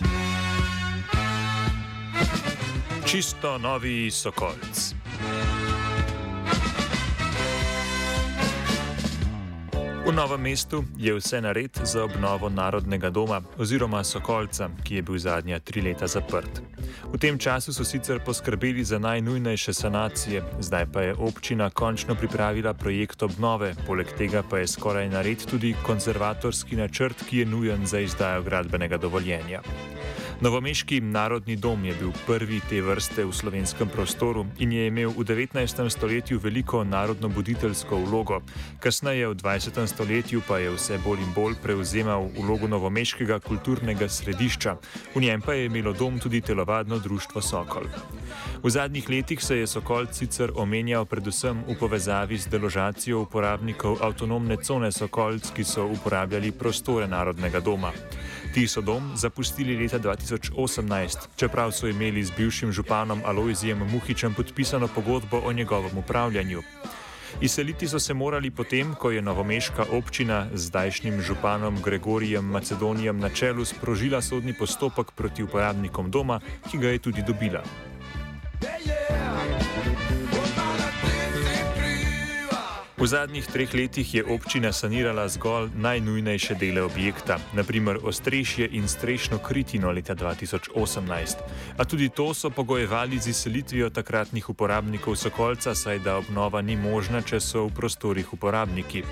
red. Čisto novi sokolc. V novem mestu je vse nared za obnovo Narodnega doma oziroma Sokolca, ki je bil zadnja tri leta zaprt. V tem času so sicer poskrbeli za najnujnejše sanacije, zdaj pa je občina končno pripravila projekt obnove, poleg tega pa je skoraj nared tudi konzervatorski načrt, ki je nujen za izdajo gradbenega dovoljenja. Novomeški narodni dom je bil prvi te vrste v slovenskem prostoru in je imel v 19. stoletju veliko narodno-buditeljsko vlogo. Kasneje v 20. stoletju pa je vse bolj in bolj prevzemal vlogo novomeškega kulturnega središča, v njem pa je imelo dom tudi telovadno društvo Sokol. V zadnjih letih se je Sokol sicer omenjal predvsem v povezavi z deložacijo uporabnikov avtonomne cone Sokolc, ki so uporabljali prostore narodnega doma. Ti so dom zapustili leta 2018, čeprav so imeli z bivšim županom Aloizijem Muhičem podpisano pogodbo o njegovem upravljanju. Izseliti so se morali potem, ko je novomeška občina z zdajšnjim županom Gregorijem Macedonijem na čelu sprožila sodni postopek proti uporabnikom doma, ki ga je tudi dobila. V zadnjih treh letih je občina sanirala zgolj najnujnejše dele objekta, naprimer ostrešje in strešno kritino leta 2018. A tudi to so pogojevali z izselitvijo takratnih uporabnikov Sokolca, saj da obnova ni možna, če so v prostorih uporabniki.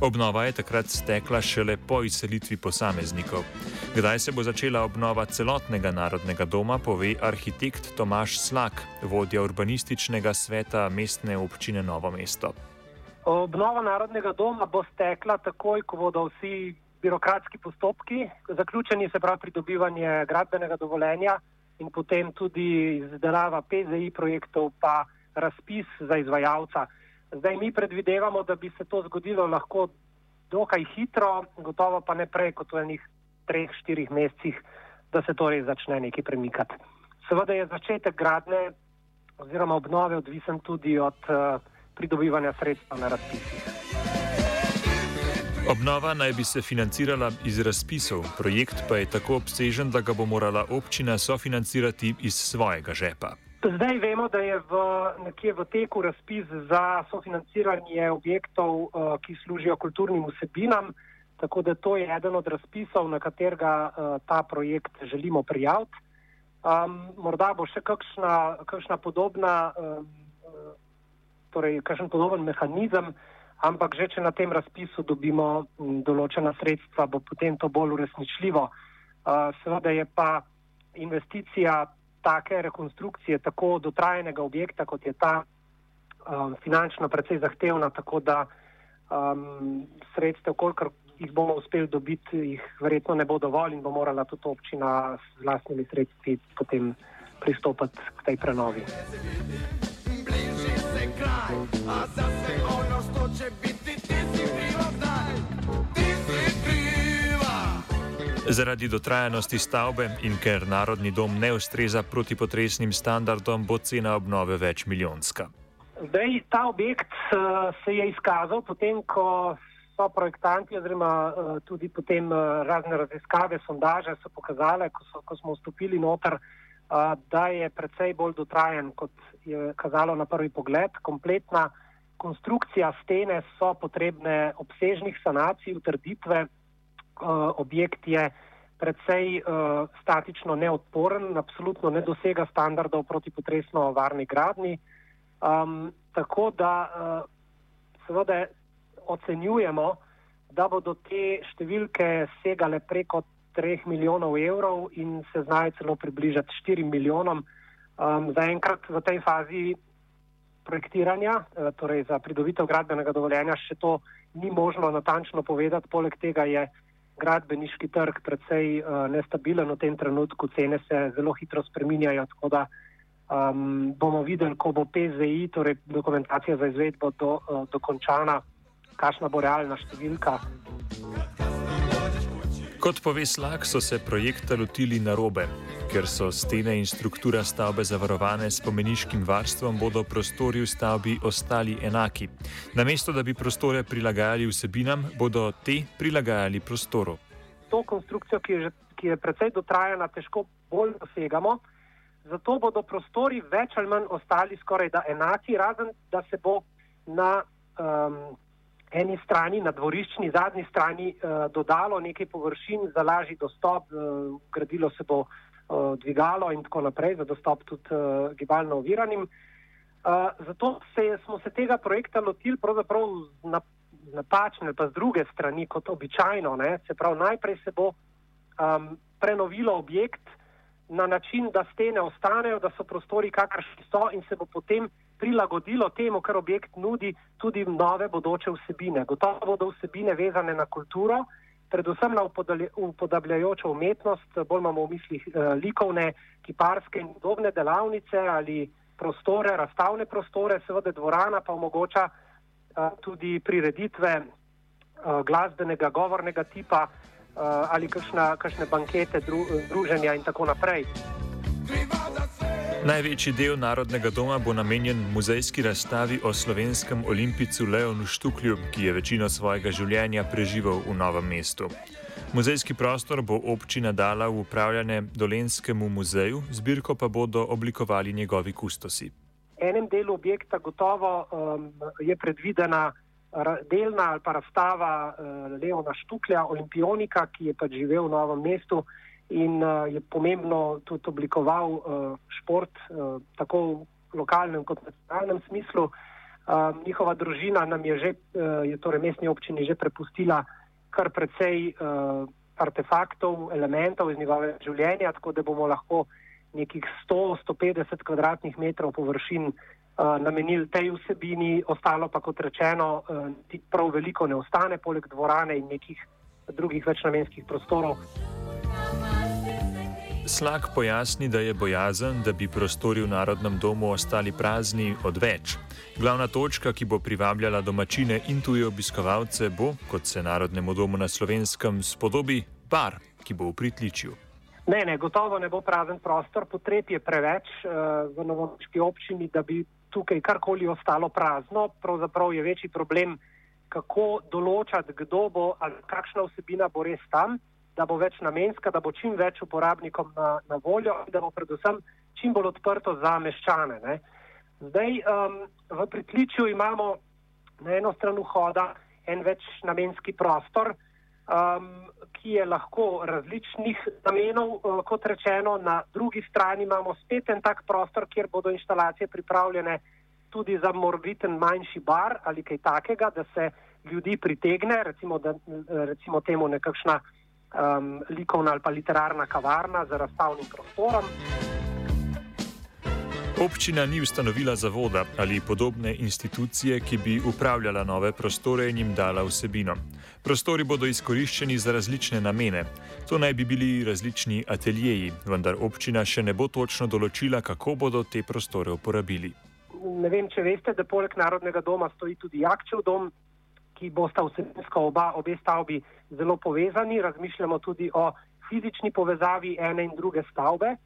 Obnova je takrat stekla šele po izselitvi posameznikov. Kdaj se bo začela obnova celotnega narodnega doma, pove arhitekt Tomaš Slak, vodja urbanističnega sveta mestne občine Novo mesto. Obnova Narodnega doma bo stekla takoj, ko bodo vsi birokratski postopki zaključeni, se pravi pridobivanje gradbenega dovoljenja in potem tudi izdelava PZI projektov pa razpis za izvajalca. Zdaj mi predvidevamo, da bi se to zgodilo lahko dokaj hitro, gotovo pa ne prej kot v enih treh, štirih mesecih, da se torej začne nekaj premikati. Seveda je začetek gradne oziroma obnove odvisen tudi od uh, pridobivanja sredstev na razpisih. Obnova naj bi se financirala iz razpisov, projekt pa je tako obsežen, da ga bo morala občina sofinancirati iz svojega žepa. Zdaj vemo, da je v, nekje v teku razpis za sofinanciranje objektov, uh, ki služijo kulturnim vsebinam, tako da to je eden od razpisov, na katerega uh, ta projekt želimo prijaviti. Um, morda bo še kakšna, kakšna podobna. Um, torej kakšen podoben mehanizem, ampak že če na tem razpisu dobimo določena sredstva, bo potem to bolj uresničljivo. Seveda je pa investicija take rekonstrukcije, tako dotrajenega objekta, kot je ta, finančno precej zahtevna, tako da sredstev, kolikor jih bomo uspeli dobiti, jih verjetno ne bo dovolj in bo morala tudi občina z vlastnimi sredstvi potem pristopiti k tej prenovi kraj, a zase ono što će biti, ti si kriva zdaj, ti si kriva. Zaradi dotrajanosti stavbe in ker narodni dom ne ustreza protipotresnim standardom, bo cena obnove več milijonska. Zdaj, ta objekt uh, se je izkazal potem, ko so projektanti, oziroma uh, tudi potem uh, razne raziskave, sondaže so pokazale, ko, so, ko smo vstopili noter, uh, da je precej bolj dotrajen kot je kazalo na prvi pogled. Kompletna konstrukcija stene so potrebne obsežnih sanacij, utrditve. Objekt je predvsej uh, statično neodporen, absolutno ne dosega standardov proti potresno varni gradni. Um, tako da seveda ocenjujemo, da bodo te številke segale preko 3 milijonov evrov in se znajo celo približati 4 milijonom. Um, Zaenkrat v tej fazi projektiranja, eh, torej za pridobitev gradbenega dovoljenja, še to ni možno natančno povedati. Poleg tega je gradbeniški trg precej uh, nestabilen v tem trenutku, cene se zelo hitro spreminjajo, tako da um, bomo videli, ko bo PZI, torej dokumentacija za izvedbo, do, uh, dokončana, kakšna bo realna številka. Kot pove Slak, so se projekta lotili na robe. Ker so stene in struktura stavbe zavarovane s pomeniškim varstvom, bodo prostori v stavbi ostali enaki. Namesto da bi prostore prilagajali vsebinam, bodo te prilagajali prostoru. To konstrukcijo, ki je že ki je precej dotrajana, težko bolj dosegamo. Zato bodo prostori več ali manj ostali skoraj da enaki, razen da se bo na um, eni strani, na dvoriščni zadnji strani, uh, dodalo nekaj površin za lažji dostop, uh, gradilo se bo uh, dvigalo in tako naprej, za dostop tudi uh, gibalno oviranim. Uh, zato se, smo se tega projekta lotili pravzaprav na, napačne, pa z druge strani, kot običajno. Ne? Se pravi, najprej se bo um, prenovilo objekt na način, da stene ostanejo, da so prostori kakršni so in se bo potem prilagodilo temu, kar objekt nudi, tudi nove bodoče vsebine. Gotovo bodo vsebine vezane na kulturo, predvsem na upodabljajočo umetnost, bolj imamo v mislih eh, likovne, kiparske in podobne delavnice ali prostore, razstavne prostore, seveda dvorana pa omogoča eh, tudi prireditve eh, glasbenega, govornega tipa ali kakšne bankete, druženja in tako naprej. Največji del Narodnega doma bo namenjen muzejski razstavi o slovenskem olimpicu Leonu Štuklju, ki je večino svojega življenja preživel v novem mestu. Muzejski prostor bo občina dala v upravljanje Dolenskemu muzeju, zbirko pa bodo oblikovali njegovi kustosi. V enem delu objekta gotovo um, je predvidena delna ali pa razstava uh, Leona Štuklja, olimpionika, ki je pač živel v novem mestu in uh, je pomembno tudi oblikoval uh, šport uh, tako v lokalnem kot nacionalnem smislu. Uh, njihova družina nam je že, uh, je torej mestni občini že prepustila kar precej uh, artefaktov, elementov iz njegovega življenja, tako da bomo lahko nekih 100-150 kvadratnih metrov površin uh, namenili tej vsebini, ostalo pa kot rečeno, uh, prav veliko ne ostane, poleg dvorane in nekih drugih večnamenskih prostorov. Slak pojasni, da je bojazen, da bi prostori v Narodnem domu ostali prazni, odveč. Glavna točka, ki bo privabljala domačine in tuje obiskovalce, bo, kot se Narodnemu domu na slovenskem spodobi, bar, ki bo v pritličju. Ne, ne, gotovo ne bo prazen prostor, potreb je preveč uh, v novočki občini, da bi tukaj karkoli ostalo prazno. Pravzaprav je večji problem, kako določati, kdo bo ali kakšna vsebina bo res tam da bo več namenska, da bo čim več uporabnikom na, na voljo in da bo predvsem čim bolj odprto za meščane. Ne. Zdaj um, v pritličju imamo na eno stran vhoda en več namenski prostor, um, ki je lahko različnih namenov, uh, kot rečeno, na drugi strani imamo spet en tak prostor, kjer bodo instalacije pripravljene tudi za morbiten manjši bar ali kaj takega, da se ljudi pritegne, recimo, da, recimo temu nekakšna um, likovna ali pa literarna kavarna z razstavnim prostorom. Občina ni ustanovila zavoda ali podobne institucije, ki bi upravljala nove prostore in jim dala vsebino. Prostori bodo izkoriščeni za različne namene. To naj bi bili različni ateljeji, vendar občina še ne bo točno določila, kako bodo te prostore uporabili. Ne vem, če veste, da poleg Narodnega doma stoji tudi Jakčev dom, ki bosta vsebinsko oba, obe stavbi zelo povezani, razmišljamo tudi o fizični povezavi ene in druge stavbe.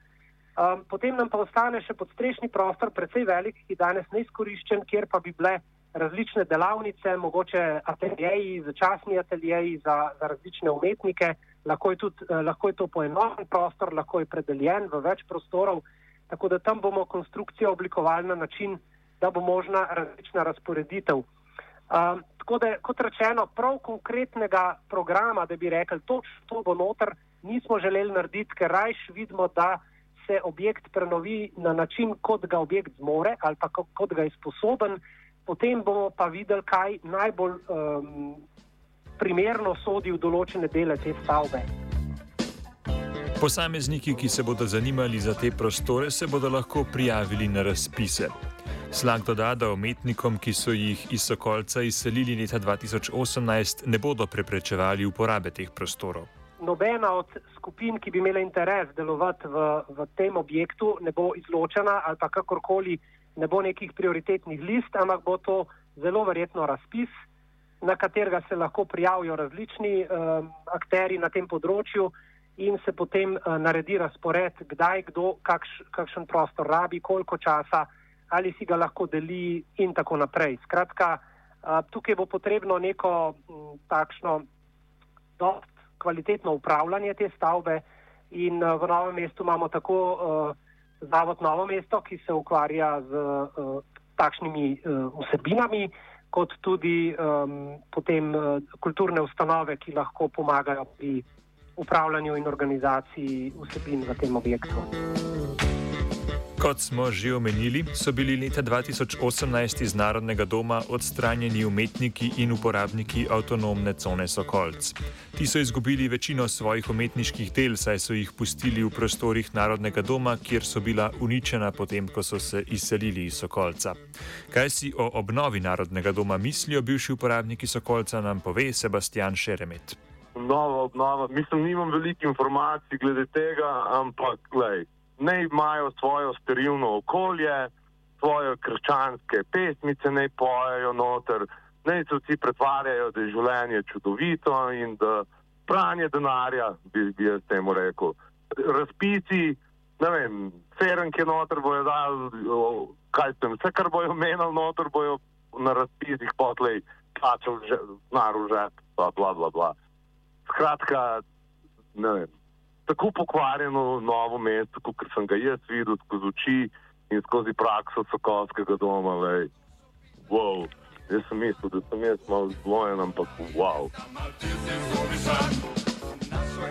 Um, potem nam pa ostane še podstrešni prostor, precej velik, ki danes ne izkoriščen, kjer pa bi bile različne delavnice, mogoče ateljeji, začasni ateljeji za, za različne umetnike. Lahko je, tudi, eh, lahko je to poenoten prostor, lahko je predeljen v več prostorov, tako da tam bomo konstrukcijo oblikovali na način, da bo možna različna razporeditev. Um, tako da, kot rečeno, prav konkretnega programa, da bi rekli, točno to bo noter, nismo želeli narediti, ker rajš vidimo, da se objekt prenovi na način, kot ga objekt zmore ali pa kot ga je sposoben, potem bomo pa videli, kaj najbolj um, primerno sodi v določene dele te stavbe. Posamezniki, ki se bodo zanimali za te prostore, se bodo lahko prijavili na razpise. Slag doda, da umetnikom, ki so jih iz Sokolca izselili leta 2018, ne bodo preprečevali uporabe teh prostorov. Nobena od skupin, ki bi imela interes delovati v, v tem objektu, ne bo izločena ali pa kakorkoli ne bo nekih prioritetnih list, ampak bo to zelo verjetno razpis, na katerega se lahko prijavijo različni um, akteri na tem področju in se potem uh, naredi razpored, kdaj kdo kakš, kakšen prostor rabi, koliko časa ali si ga lahko deli in tako naprej. Skratka, tukaj bo potrebno neko takšno dost kvalitetno upravljanje te stavbe, In uh, v novem mestu imamo tako uh, Zavod Novo mesto, ki se ukvarja z takšnimi vsebinami, kot tudi potem kulturne ustanove, ki lahko pomagajo pri upravljanju in organizaciji vsebin v tem objektu. Kot smo že omenili, so bili leta 2018 iz Narodnega doma odstranjeni umetniki in uporabniki avtonomne cone Sokolc. Ti so izgubili večino svojih umetniških del, saj so jih pustili v prostorih Narodnega doma, kjer so bila uničena potem, ko so se izselili iz Sokolca. Kaj si o obnovi Narodnega doma mislijo bivši uporabniki Sokolca, nam pove Sebastian Šeremet. Nova obnova, mislim, nimam veliko informacij glede tega, ampak gledaj naj imajo svojo sterilno okolje, svoje krščanske pesmice, naj pojejo noter, naj se vsi pretvarjajo, da je življenje čudovito in da pranje denarja, bi, bi jaz temu rekel. Razpisi, ne vem, serenke noter bojo dali, kaj tem, vse, kar bojo menili noter, bojo na razpisih potlej plačali naruže, bla, bla, bla, bla. Skratka, ne vem tako pokvarjeno novo mesto, kot sem ga jaz videl skozi oči in skozi prakso Sokolskega doma. Wow. Jaz sem mislil, da sem jaz malo zlojen, ampak wow.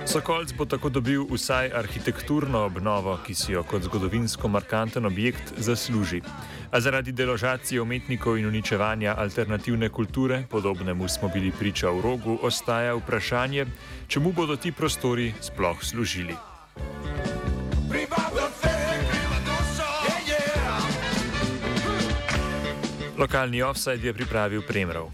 Sokolc bo tako dobil vsaj arhitekturno obnovo, ki si jo kot zgodovinsko markanten objekt zasluži. A zaradi deložacije umetnikov in uničevanja alternativne kulture, podobnemu smo bili priča v rogu, ostaja vprašanje, čemu bodo ti prostori sploh služili. Lokalni offside je pripravil Premrov.